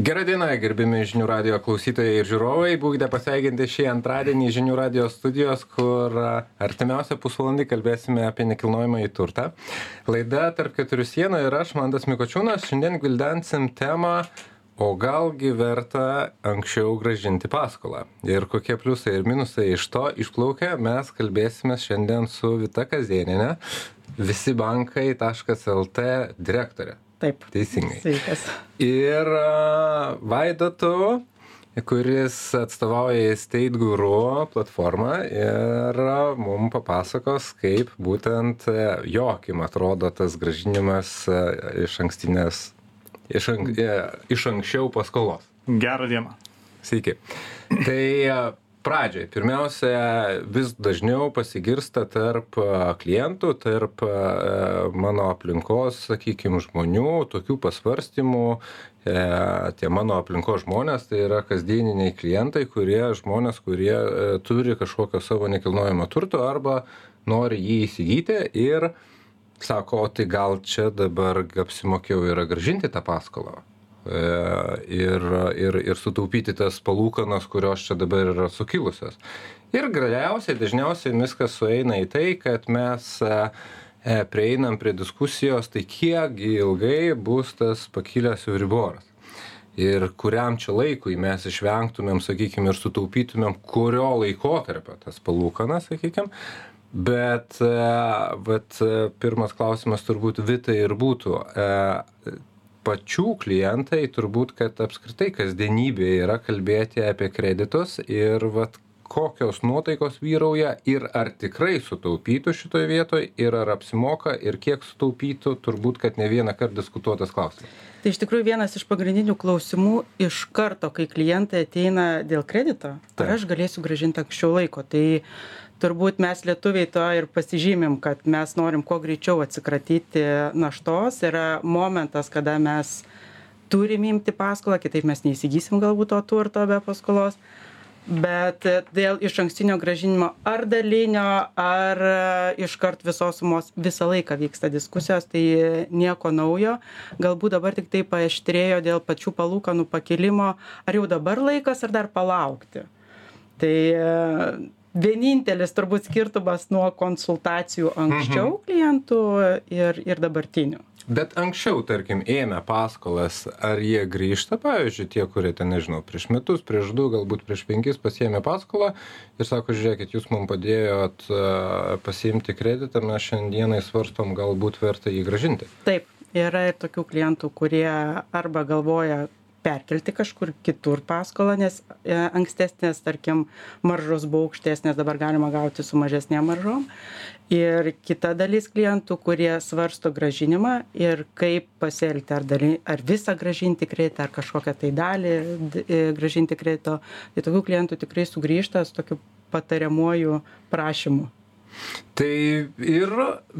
Gerą dieną, gerbimi žinių radio klausytojai ir žiūrovai. Būkite pasveikinti šį antradienį žinių radio studijos, kur artimiausią pusvalandį kalbėsime apie nekilnojamą į turtą. Laida tarp keturių sienų ir aš, Mandas Mikočiūnas, šiandien gvildensim temą, o galgi verta anksčiau gražinti paskolą. Ir kokie pliusai ir minusai iš to išplaukia, mes kalbėsime šiandien su Vita Kazieninė, visi bankai.lt direktorė. Taip. Teisingai. Sveikas. Ir Vaidotu, kuris atstovauja State Guru platformą ir mums papasakos, kaip būtent e, jo akim atrodo tas gražinimas e, iš ankstinės, iš, ank, e, iš anksčiau paskolos. Gerą dieną. Sveiki. Tai a, pradžiai pirmiausia vis dažniau pasigirsta tarp a, klientų, tarp a, mano aplinkos, sakykime, žmonių tokių pasvarstymų. E, tie mano aplinkos žmonės tai yra kasdieniniai klientai, kurie žmonės, kurie e, turi kažkokio savo nekilnojamo turto arba nori jį įsigyti ir sako, o tai gal čia dabar apsimokėjau yra gražinti tą paskolą. E, ir, ir, ir sutaupyti tas palūkanas, kurios čia dabar yra sukilusios. Ir galiausiai dažniausiai viskas sueina į tai, kad mes e, e, prieinam prie diskusijos, tai kiek ilgai bus tas pakilęs Euriboras. Ir kuriam čia laikui mes išvengtumėm, sakykime, ir sutaupytumėm, kurio laikotarpio tas palūkanas, sakykime. Bet, vat, pirmas klausimas turbūt Vitai ir būtų pačių klientai turbūt kad apskritai kasdienybė yra kalbėti apie kreditus ir vat kokios nuotaikos vyrauja ir ar tikrai sutaupytų šitoj vietoj ir ar apsimoka ir kiek sutaupytų turbūt kad ne vienąkart diskutuotas klausimas Tai iš tikrųjų vienas iš pagrindinių klausimų iš karto, kai klientai ateina dėl kredito, Taip. ar aš galėsiu gražinti anksčiau laiko. Tai turbūt mes lietuviai to ir pasižymim, kad mes norim kuo greičiau atsikratyti naštos. Yra momentas, kada mes turim imti paskolą, kitaip mes neįsigysim galbūt to turto be paskolos bet dėl išankstinio grąžinimo ar dalinio ar iškart visos sumos visą laiką vyksta diskusijos tai nieko naujo. Galbūt dabar tiktai paaštrėjo dėl pačių palūkanų pakėlimo ar jau dabar laikas ar dar palaukti. Tai vienintelis turbūt skirtumas nuo konsultacijų anksčiau klientų ir ir dabartinių bet anksčiau tarkim ėmę paskolas ar jie grįžta pavyzdžiui tie kurie ten nežinau prieš metus prieš du galbūt prieš penkis pasiėmė paskolą ir sako žiūrėkit jūs mum padėjot pasiimti kreditą mes šiandienai svarstom galbūt verta jį grąžinti. Taip yra ir tokių klientų kurie arba galvoja perkelti kažkur kitur paskolą nes e, ankstesnės tarkim maržos buvo aukštesnės dabar galima gauti su mažesnėm maržom. Ir kita dalis klientų kurie svarsto grąžinimą ir kaip pasielgti ar dali ar visą grąžinti kreditą ar kažkokią tai dalį e, grąžinti kredito. Tai tokių klientų tikrai sugrįžta su tokiu patariamuoju prašymu Tai ir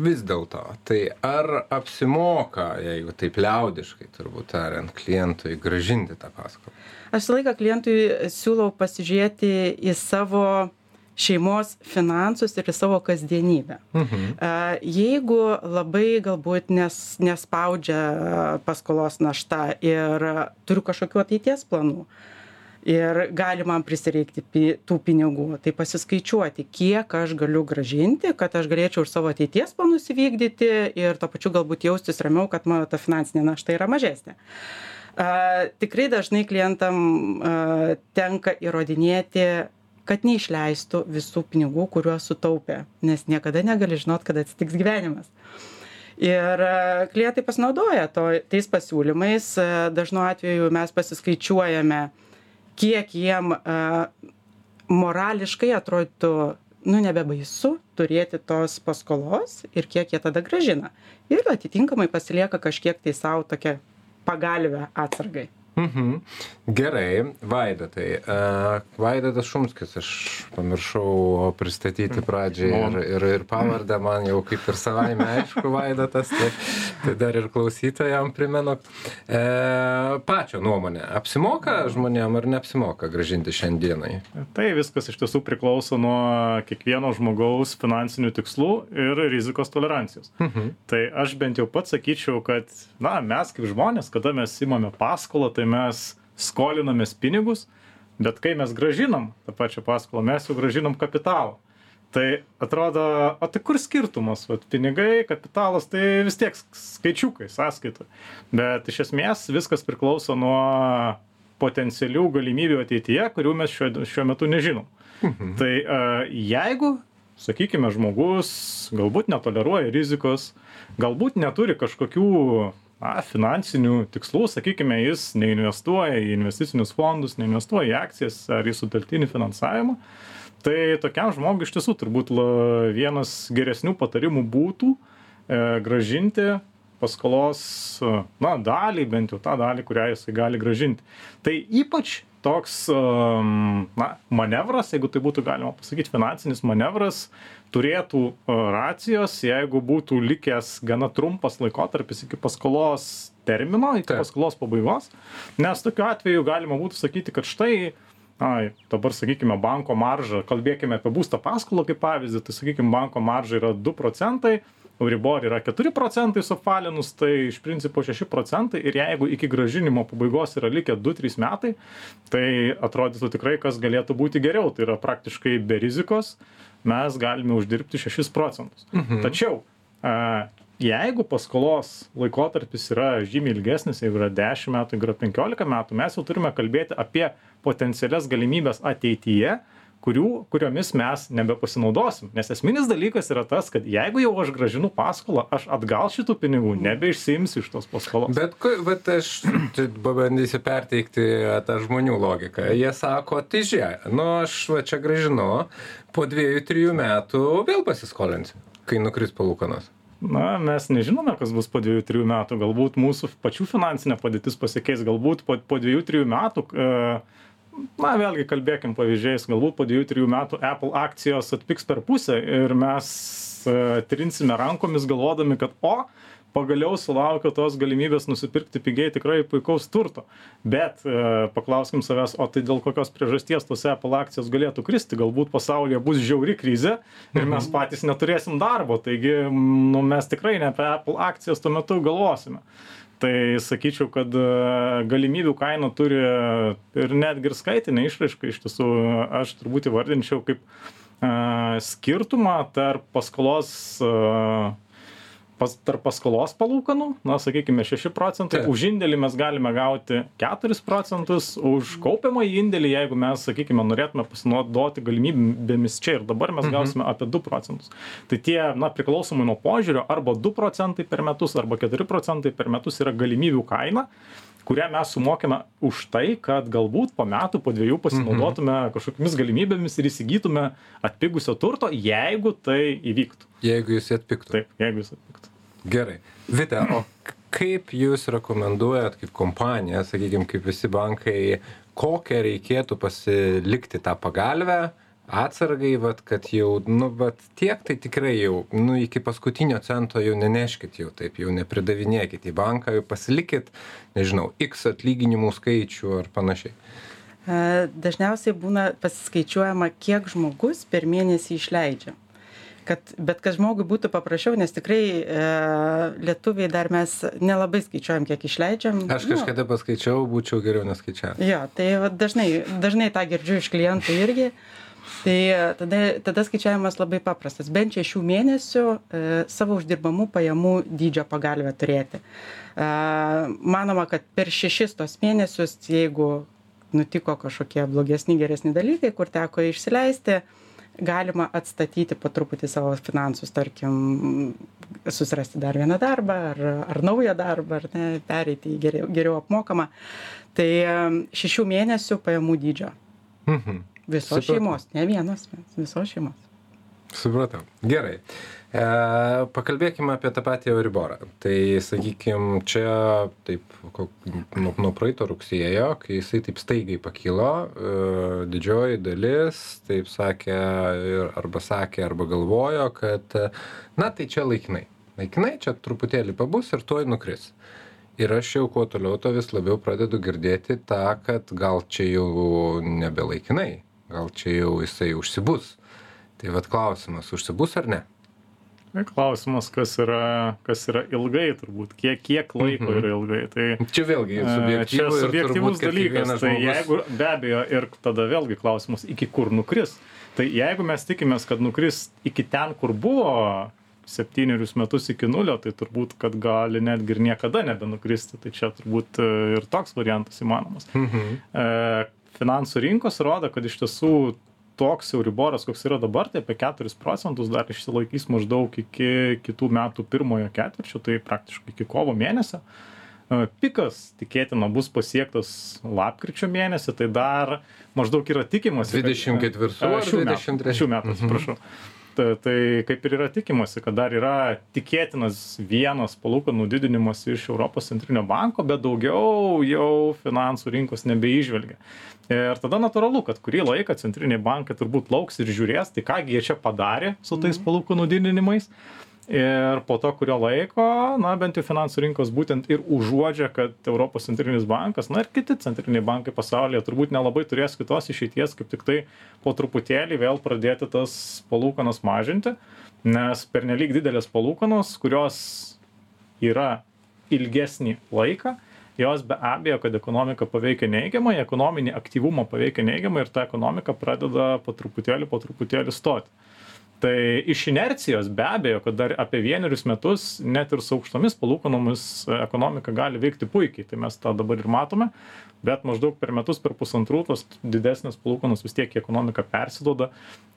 vis dėlto, tai ar apsimoka, jeigu taip liaudiškai turbūt tariant, klientui gražinti tą paskolą? Aš visą laiką klientui siūlau pasižiūrėti į savo šeimos finansus ir į savo kasdienybę. Mhm. Jeigu labai galbūt nes, nespaudžia paskolos našta ir turiu kažkokiu ateities planų, ir gali man prisireikti pi tų pinigų. Tai pasiskaičiuoti kiek aš galiu grąžinti kad aš galėčiau ir savo ateities planus įvykdyti ir tuo pačiu galbūt jaustis ramiau kad mano ta finansinė našta yra mažesnė. A, tikrai dažnai klientam a, tenka įrodinėti kad neišleistų visų pinigų kuriuos sutaupė nes niekada negali žinot kada atsitiks gyvenimas. Ir klientai pasinaudoja to tais pasiūlymais. Dažnu atveju mes pasiskaičiuojame kiek jiem morališkai atrodytų nu nebebaisu turėti tos paskolos ir kiek jie tada grąžina. Ir atitinkamai pasilieka kažkiek tai sau tokią pagalvę atsargai Mhm. Gerai, Vaidotai. Uh, Vaidotas Šumskis, aš pamiršau pristatyti pradžiai ir, ir, ir pavardę, man jau kaip ir savaime aišku, Vaidotas, tai, tai dar ir klausytojam primenu. Uh, pačio nuomonė, apsimoka žmonėm ar neapsimoka gražinti šiandienai? Tai viskas iš tiesų priklauso nuo kiekvieno žmogaus finansinių tikslų ir rizikos tolerancijos. Mhm. Tai aš bent jau pats sakyčiau, kad, na, mes kaip žmonės, kada mes imame paskolą, tai mes skolinamės pinigus, bet kai mes gražinam tą pačią paskolą, mes jau gražinam kapitalą. Tai atrodo, o tai kur skirtumas? Vat pinigai, kapitalas, tai vis tiek skaičiukai, sąskaita. Bet iš esmės viskas priklauso nuo potencialių galimybių ateityje, kurių mes šiuo, šiuo metu nežinom. Mhm. Tai jeigu, sakykime, žmogus galbūt netoleruoja rizikos, galbūt neturi kažkokių na, finansinių tikslų, sakykime, jis neinvestuoja į investicinius fondus, neinvestuoja į akcijas ar į sutelktinį finansavimą, tai tokiam žmogui iš tiesų turbūt vienas geresnių patarimų būtų e, gražinti paskolos, na, dalį, bent jau tą dalį, kurią jisai gali gražinti. Tai ypač toks, na, manevras, jeigu tai būtų galima pasakyti, finansinis manevras, turėtų racijos, jeigu būtų likęs gana trumpas laikotarpis iki paskolos termino, iki Taip. paskolos pabaigos, nes tokiu atveju galima būtų sakyti, kad štai, na, dabar sakykime, banko marža, kalbėkime apie būsto paskolą kaip pavyzdį, tai sakykime, banko marža yra 2 procentai, Euribor yra 4 procentai suapvalinus, tai iš principo 6 procentai ir jeigu iki gražinimo pabaigos yra likę 2-3 metai, tai atrodytų tikrai, kas galėtų būti geriau. Tai yra praktiškai be rizikos mes galime uždirbti 6 procentus. Mhm. Tačiau jeigu paskolos laikotarpis yra žymiai ilgesnis, jeigu yra 10 metų, jeigu yra 15 metų, mes jau turime kalbėti apie potencialias galimybės ateityje, kurių kuriomis mes nebepasinaudosim. Nes esminis dalykas yra tas kad jeigu jau aš grąžinu paskolą aš atgal šitų pinigų nebeišsiimsiu iš tos paskolos. Bet ku vat aš čia pabandysiu perteikti tą žmonių logiką. Jie sako tai žiūrėk nu aš va čia grąžinu po dviejų trijų metų vėl pasiskolinsiu kai nukris palūkanos. Na mes nežinome kas bus po dviejų trijų metų. Galbūt mūsų pačių finansinė padėtis pasikeis. Galbūt po po dviejų trijų metų e, na vėlgi kalbėkim pavyzdžiais galbūt po dviejų trijų metų apple akcijos atpigs per pusę ir mes e, trinsime rankomis galvodami kad o pagaliau sulaukiau tos galimybės nusipirkti pigiai tikrai puikaus turto. Bet e, paklauskim savęs o tai dėl kokios priežasties tos apple akcijos galėtų kristi? Galbūt pasaulyje bus žiauri krizė ir mes mhm. patys neturėsim darbo. Taigi nu mes tikrai ne apie apple akcijas tuo metu galvosime tai sakyčiau kad e, galimybių kaina turi ir netgi ir skaitinę išraišką iš tiesų aš turbūt įvardinčiau kaip e, skirtumą tarp paskolos a, pas tarp paskolos palūkanų na sakykime šeši procentai už indėlį mes galime gauti keturis procentus už kaupiamąjį indėlį jeigu mes sakykime norėtume pasinaudoti galimybėmis čia ir dabar mes mhm. gausime apie du procentus. Tai tie na priklausomai nuo požiūrio arba du procentai per metus arba keturi procentai per metus yra galimybių kaina kurią mes sumokame už tai kad galbūt po metų po dviejų pasinaudotume mhm. kažkokiomis galimybėmis ir įsigytume atpigusio turto jeigu tai įvyktų. Jeigu jis atpigtų. Taip jeigu jis atpigtų Gerai. Vite, o kaip jūs rekomenduojat kaip kompanija, sakykime, kaip visi bankai, kokią reikėtų pasilikti tą pagalbę, atsargai, vat, kad jau, nu, vat, tiek tai tikrai jau, nu, iki paskutinio cento jau neneškit jau taip, jau nepridavinėkit į banką, jau pasilikit, nežinau, x atlyginimų skaičių ar panašiai. Dažniausiai būna pasiskaičiuojama, kiek žmogus per mėnesį išleidžia kad bet kad žmogui būtų paprasčiau nes tikrai e, lietuviai dar mes nelabai skaičiuojam kiek išleidžiam. Aš kažkada paskaičiavau būčiau geriau neskaičiavęs. Jo tai vat dažnai dažnai tą girdžiu iš klientų irgi. Tai tada tada skaičiavimas labai paprastas. Bent šešių mėnesių e, savo uždirbamų pajamų dydžio pagalvę turėti. E, manoma kad per šešis tuos mėnesius jeigu nutiko kažkokie blogesni geresni dalykai kur teko išsileisti galima atstatyti po truputį savo finansus tarkim susirasti dar vieną darbą ar ar naują darbą ar ne pereiti į geriau geriau apmokamą. Tai šešių mėnesių pajamų dydžio. Mhm. visos šeimos ne vieno asmens visos šeimos supratau gerai E, pakalbėkime apie tą patį Euriborą. Tai, sakykime, čia taip, nuo, nuo praeito rugsėjo, kai jisai taip staigiai pakilo, e, didžioji dalis, taip sakė, arba sakė, arba galvojo, kad, na, tai čia laikinai. Laikinai čia truputėlį pabus ir tuoj nukris. Ir aš jau kuo toliau, to vis labiau pradedu girdėti tą, kad gal čia jau nebelaikinai, gal čia jau jisai užsibus. Tai vad klausimas, užsibus ar ne? Klausimas, kas yra, kas yra ilgai, turbūt, kiek, kiek laiko Mhm. yra ilgai. Tai Čia vėlgi e, subjektyvu čia subjektyvus turbūt, dalykas. Tai žmogus- jeigu be abejo ir tada vėlgi klausimas, iki kur nukris. Tai jeigu mes tikimės, kad nukris iki ten, kur buvo septynerius metus iki nulio, tai turbūt, kad gali netgi ir niekada nebenukristi. Tai čia turbūt e, ir toks variantas įmanomas. Mhm. E, finansų rinkos rodo, kad iš tiesų toks Euriboras, koks yra dabar, tai apie 4 procentus dar išsilaikys maždaug iki kitų metų pirmojo ketvirčio, tai praktiškai iki kovo mėnesio. E, Pikas tikėtina bus pasiektas lapkričio mėnesį, tai dar maždaug yra tikimasi. kad- 24 E, ar šių metų, 23? šių metų, atsiprašau. Ta- Tai kaip ir yra tikimasi, kad dar yra tikėtinas vienas palūkanų didinimas iš Europos centrinio banko, bet daugiau jau finansų rinkos nebeižvelgia. Ir tada natūralu, kad kurį laiką centriniai bankai turbūt lauks ir žiūrės, tai kągi jie čia padarė su tais palūkanų didinimais. Ir po to kurio laiko, na bent jau finansų rinkos būtent ir užuodžia, kad Europos centrinis bankas, na ir kiti centriniai bankai pasaulyje turbūt nelabai turės kitos išeities, kaip tik tai po truputėlį vėl pradėti tas palūkanas mažinti, nes pernelyg didelės palūkanos, kurios yra ilgesnį laiką, jos be abejo, kad ekonomika paveikia neigiamai, ekonominį aktyvumą paveikia neigiamai ir ta ekonomika pradeda po truputėlį, po truputėlį stoti. Tai iš inercijos be abejo, kad dar apie vienerius metus net ir su aukštomis palūkanomis e, ekonomika gali veikti puikiai, tai mes tą dabar ir matome, bet maždaug per metus, per pusantrų tos didesnės palūkanos vis tiek į ekonomiką persidoda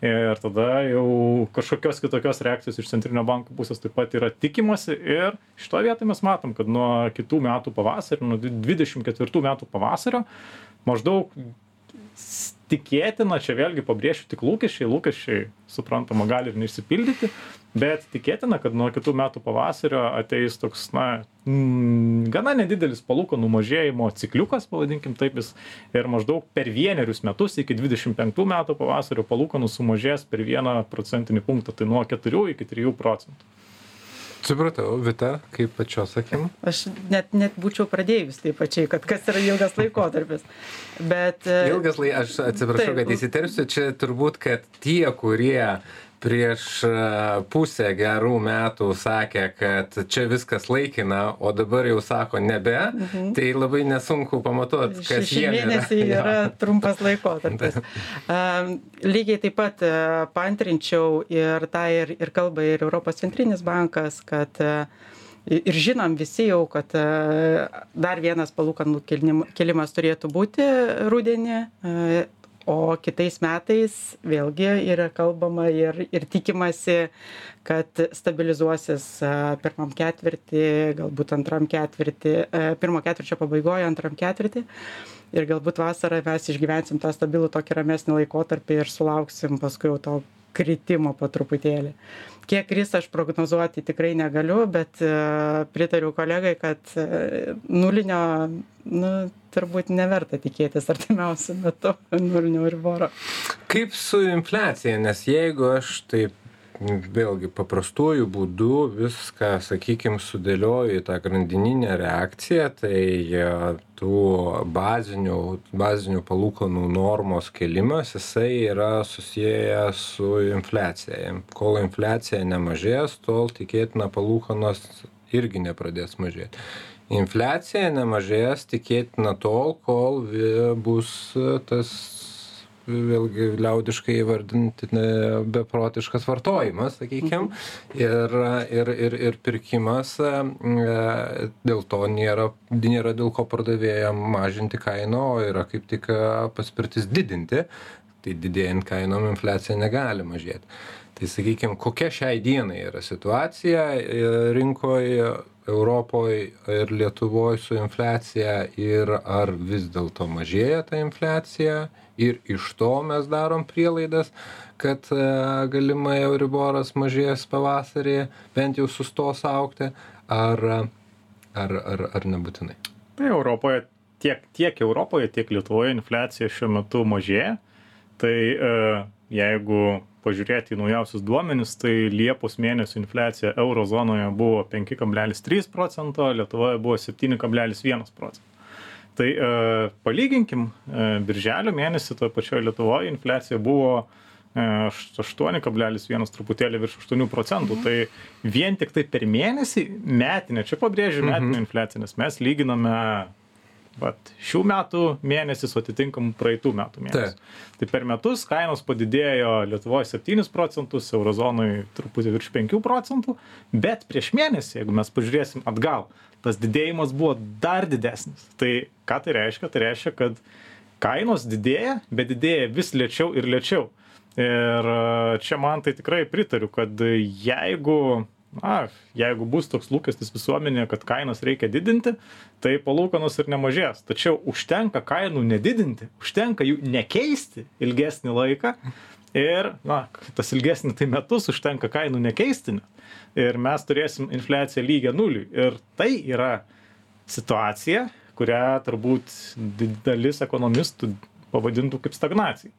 ir tada jau kažkokios kitokios reakcijos iš centrinio banko pusės taip pat yra tikimasi. Ir šitoje vietoje mes matom, kad nuo kitų metų pavasario, nuo 24 metų pavasario maždaug tikėtina, čia vėlgi pabrėšiu tik lūkesčiai, lūkesčiai suprantama gali ir neišsipildyti, bet tikėtina, kad nuo kitų metų pavasario ateis toks, na, mm, gana nedidelis palūkanų mažėjimo cikliukas, pavadinkim taip, jis ir maždaug per vienerius metus iki 25 metų pavasario palūkanų sumažės per vieną procentinį punktą, tai nuo 4 iki 3 procentų. Supratau, Vita, kaip pačios akim. Aš net, net būčiau pradėjus taip pačiai, kad kas yra ilgas laikotarpis. Bet. e, Ilgas lai, aš atsiprašau, Taip. kad įsiterpsiu, čia turbūt, kad tie, kurie prieš e, pusę gerų metų sakė, kad čia viskas laikina, o dabar jau sako nebe, Mhm. tai labai nesunku pamatuoti, kas jie mėnesiai yra trumpas laikotarpis. Lygiai taip pat e, paantrinčiau ir tą ir, ir kalba ir Europos centrinis bankas, kad e, ir žinom visi jau, kad dar vienas palūkanų kelimas turėtų būti rudenį. O kitais metais vėlgi yra kalbama ir, ir tikimasi, kad stabilizuosis pirmam ketvirtį, galbūt antram ketvirtį, pirmo ketvirčio pabaigoje, antram ketvirtį. Ir galbūt vasarą mes išgyvensim tą stabilų tokį ramesnį laikotarpį ir sulauksim paskui jau to kritimo po truputėlį. Kiek kris aš prognozuoti tikrai negaliu, bet e, pritariu kolegai, kad e, nulinio, nu, turbūt neverta tikėtis artimiausiu metu nulinio riboro. Kaip su infliacija, nes jeigu aš taip vėlgi paprastuoju būdu viską, sakykime, sudėlioju į tą grandininę reakciją, tai e, tų bazinių, bazinių palūkanų normos kelimas, jisai yra susijęs su infliacija. Kol infliacija nemažės, tol tikėtina palūkanos irgi nepradės mažėti. Infliacija nemažės tikėtina tol, kol bus tas vėlgi liaudiškai įvardinti beprotiškas vartojimas, sakykime, ir, ir, ir, ir pirkimas, e, e, dėl to nėra, nėra dėl ko pardavėjam mažinti kaino, o yra kaip tik e, paspirtis didinti, tai didėjant kainom infliacija negali mažėti. Tai sakykime, kokia šiai dienai yra situacija rinkoje, Europoje ir Lietuvoje su infliacija ir ar vis dėlto mažėja ta infliacija ir iš to mes darom prielaidas, kad e, galimai Euriboras mažės pavasarį, bent jau sustos aukti, ar, ar, ar, ar nebūtinai. Tai Europoje, tiek, tiek Europoje, tiek Lietuvoje infliacija šiuo metu mažėja. Tai e, jeigu pažiūrėti į naujausius duomenis, tai Liepos mėnesio infliacija eurozonoje buvo 5,3 procento, Lietuvoje buvo 7,1 procento. Tai e, palyginkim, e, birželio mėnesį toje pačioje Lietuvoje infliacija buvo aštuoni kablelis vienas truputėlį virš aštuonių procentų. Tai vien tiktai per mėnesį metinė čia pabrėžiu metinė infliacija nes mes lyginame vat šių metų mėnesį su atitinkamu praeitų metų mėnesiu. Tai per metus kainos padidėjo Lietuvoje 7 procentus, eurozonai truputį virš 5 procentų, bet prieš mėnesį, jeigu mes pažiūrėsim atgal, tas didėjimas buvo dar didesnis. Tai ką tai reiškia? Tai reiškia, kad kainos didėja, bet didėja vis lėčiau ir lėčiau. Ir čia man tai tikrai pritariu, kad jeigu na jeigu bus toks lūkestis visuomenėje kad kainas reikia didinti tai palūkanos ir nemažės. Tačiau užtenka kainų nedidinti užtenka jų nekeisti ilgesnį laiką ir na tas ilgesnį tai metus užtenka kainų nekeisti ir mes turėsim infliaciją lygią nuliui. Ir tai yra situacija kurią turbūt dalis ekonomistų pavadintų kaip stagnacija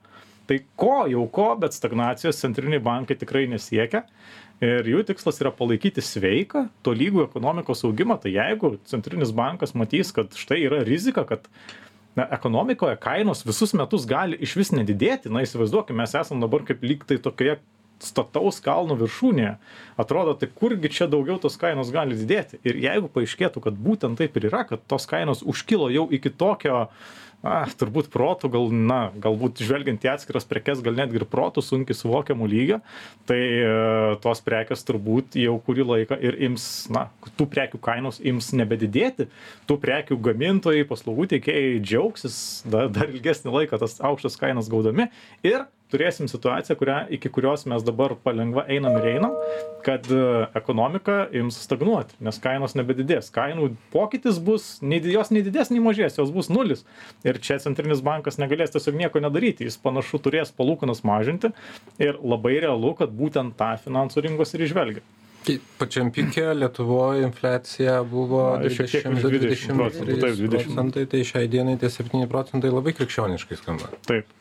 tai ko jau ko bet stagnacijos centriniai bankai tikrai nesiekia. Ir jų tikslas yra palaikyti sveiką tolygų ekonomikos augimą. Tai jeigu centrinis bankas matys kad štai yra rizika kad na ekonomikoje kainos visus metus gali išvis nedidėti na įsivaizduokim mes esam dabar kaip lyg tai tokioje stataus kalno viršūnėje. Atrodo tai kurgi čia daugiau tos kainos gali didėti? Ir jeigu paaiškėtų kad būtent taip ir yra kad tos kainos užkilo jau iki tokio na turbūt protu gal na galbūt žvelgiant į atskiras prekes gal netgi ir protu sunkiai suvokiamo lygio. Tai e, tos prekės turbūt jau kurį laiką ir ims na tų prekių kainos ims nebedidėti. Tų prekių gamintojai paslaugų teikėjai džiaugsis dar dar ilgesnį laiką tas aukštas kainas gaudami ir turėsim situaciją kurią iki kurios mes dabar palengva einam ir einam kad e, ekonomika ims stagnuoti nes kainos nebedidės. Kainų pokytis bus nei jos nei didės nei mažės jos bus nulis. Ir čia centrinis bankas negalės tiesiog nieko nedaryti. Jis panašu turės palūkanas mažinti ir labai realu kad būtent tą finansų rinkos ir įžvelgia. Tai pačiam pike Lietuvoje infliacija buvo 20-23 procentai, tai šiai dienai tie 7 procentai labai krikščioniškai skamba. Taip.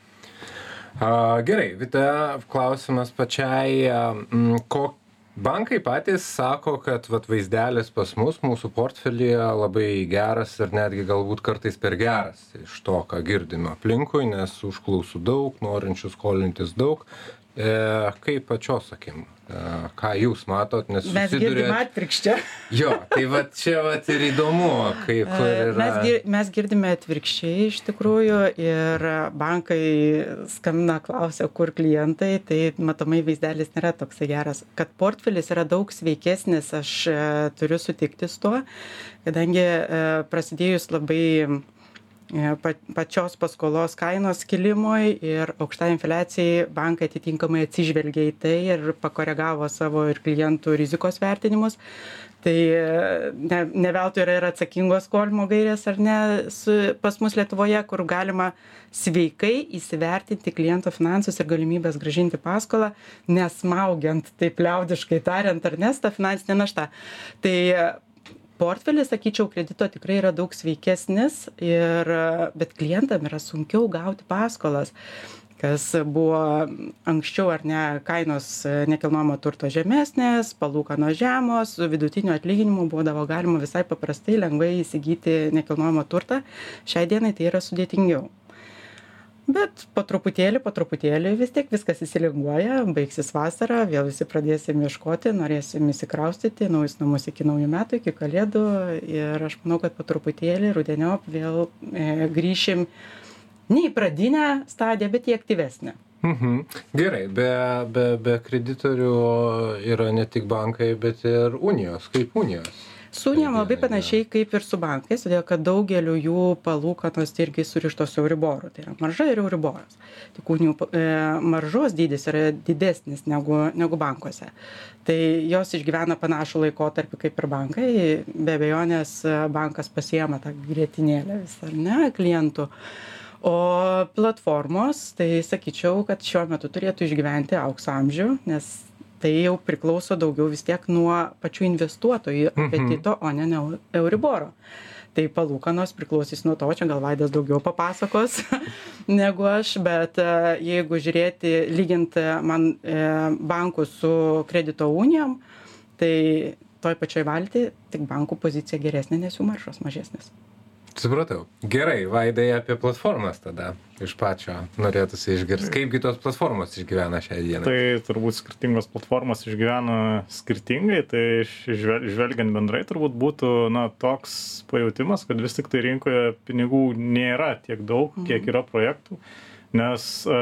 Gerai, Vita, klausimas pačiai, m, ko bankai patys sako, kad vat, vaizdelis pas mus, mūsų portfelyje labai geras ir netgi galbūt kartais per geras iš to, ką girdime aplinkui, nes užklausų daug, norinčių skolintis daug. E, kaip pačios akim? ką jūs matot, nes mes girdim atvirkščią. Jo, tai va čia va ir įdomu, kaip yra. Mes, gir, mes girdime atvirkščiai iš tikrųjų ir bankai skambina, klausia, kur klientai, tai matomai vaizdelis nėra toksai geras. Kad portfelis yra daug sveikesnis, aš e, turiu sutikti su tuo, kadangi e, prasidėjus labai E, pačios paskolos kainos kilimui ir aukštai infliacijai bankai atitinkamai atsižvelgė į tai ir pakoregavo savo ir klientų rizikos vertinimus. Tai e, ne, ne veltui yra ir atsakingos skolimo gairės, ar ne, su, pas mus Lietuvoje, kur galima sveikai įsivertinti kliento finansus ir galimybės gražinti paskolą, nesmaugiant, taip liaudiškai tariant, ar nes, tą finansinę naštą. Tai portfelis sakyčiau kredito tikrai yra daug sveikesnis ir bet klientam yra sunkiau gauti paskolas kas buvo anksčiau ar ne kainos nekilnojamo turto žemesnės palūkanos žemos su vidutiniu atlyginimu būdavo galima visai paprastai lengvai įsigyti nekilnojamą turtą. Šiai dienai tai yra sudėtingiau bet po truputėlį po truputėlį vis tiek viskas išsilinguoja baigsis vasara vėl visi pradėsim ieškoti norėsim išsikraustyti į naujus namus iki naujų metų iki kalėdų ir aš manau kad po truputėlį rudeniop vėl e, grįšim ne į pradinę stadiją bet į aktyvesnę. Mhm. Gerai, be, be, be kreditorių yra ne tik bankai, bet ir unijos, kaip unijos su unijom labai panašiai kaip ir su bankais todėl kad daugelių jų palūkanos irgi surištos su euriboru tai yra marža ir euriboras. Tik unijų e, maržos dydis yra didesnis negu negu bankuose. Tai jos išgyvena panašų laikotarpį kaip ir bankai. Be abejonės bankas pasiema tą grietinėlę visą ar ne klientų. O platformos tai sakyčiau kad šiuo metu turėtų išgyventi aukso amžių nes tai jau priklauso daugiau vis tiek nuo pačių investuotojų mhm. apetito, o ne Euriboro. Tai palūkanos priklausys nuo to, čia gal Vaidas daugiau papasakos negu aš, bet e, jeigu žiūrėti, lyginti man e, bankų su kredito unijom, tai toj pačioj valty tik bankų pozicija geresnė, nes jų maršos mažesnės. Supratau. Gerai vaidai apie platformas tada. Iš pačio norėtųsi išgirst kaipgi tos platformos išgyvena šiai dienai? Tai turbūt skirtingos platformos išgyvena skirtingai tai žvel žvelgiant bendrai turbūt būtų na toks pajautimas kad vis tiktai rinkoje pinigų nėra tiek daug kiek yra projektų nes a,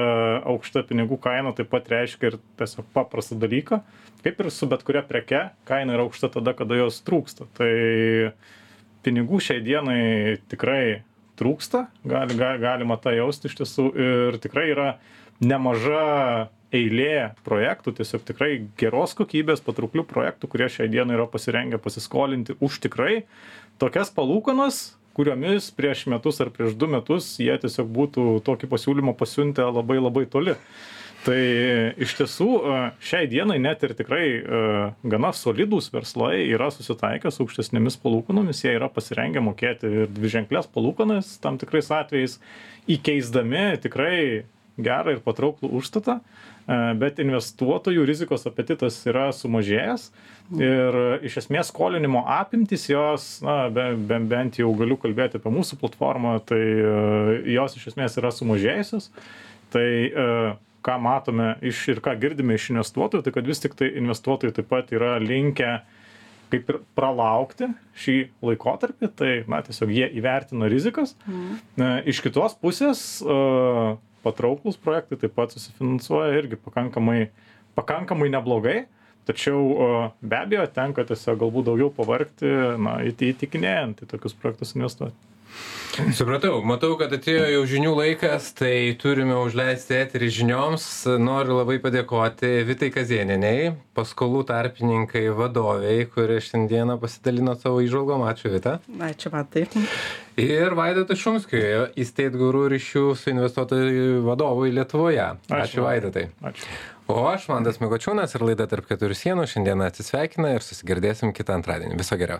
aukšta pinigų kaina taip pat reiškia ir tiesiog paprastą dalyką. Kaip ir su bet kuria preke kaina yra aukšta tada kada jos trūksta. Tai pinigų šiai dienai tikrai trūksta, gali, gali, galima tą jausti iš tiesų ir tikrai yra nemaža eilė projektų, tiesiog tikrai geros kokybės, patrauklių projektų, kurie šiai dienai yra pasirengę pasiskolinti už tikrai tokias palūkanas, kuriomis prieš metus ar prieš du metus jie tiesiog būtų tokį pasiūlymą pasiuntę labai labai toli tai iš tiesų šiai dienai net ir tikrai gana solidūs verslai yra susitaikę su aukštesnėmis palūkanomis. Jie yra pasirengę mokėti ir dviženkles palūkanas tam tikrais atvejais įkeisdami tikrai gerą ir patrauklų užstatą bet investuotojų rizikos apetitas yra sumažėjęs ir iš esmės skolinimo apimtys jos na be, be, bent jau galiu kalbėti apie mūsų platformą tai jos iš esmės yra sumažėjusios. Tai ką matome iš ir ką girdime iš investuotojų, tai kad vis tik tai investuotojai taip pat yra linkę kaip ir pralaukti šį laikotarpį, tai na, tiesiog jie įvertina rizikas. Mm. Iš kitos pusės patrauklus projektai taip pat susifinansuoja irgi pakankamai, pakankamai neblogai. Tačiau be abejo tenka tiesiog galbūt daugiau pavargti, na, įtikinėjant į tokius projektus investuoti. Supratau, matau, kad atėjo jau žinių laikas, tai turime užleisti eterį žinioms. Noriu labai padėkoti Vitai Kazieniniai, paskolų tarpininkai vadoviai, kurie šiandieną pasidalino savo įžvalgom. Ačiū Vita. Ačiū Matai. Ir Vaidotas Šumskiui, įsteit gurų ryšių su investuotojų vadovui Lietuvoje. Ačiū, Ačiū Vaidotai. Ačiū. O aš, Mandas Mikočiūnas ir laida tarp keturių sienų šiandieną atsisveikina ir susigirdėsim kitą antradienį. Viso geriausio.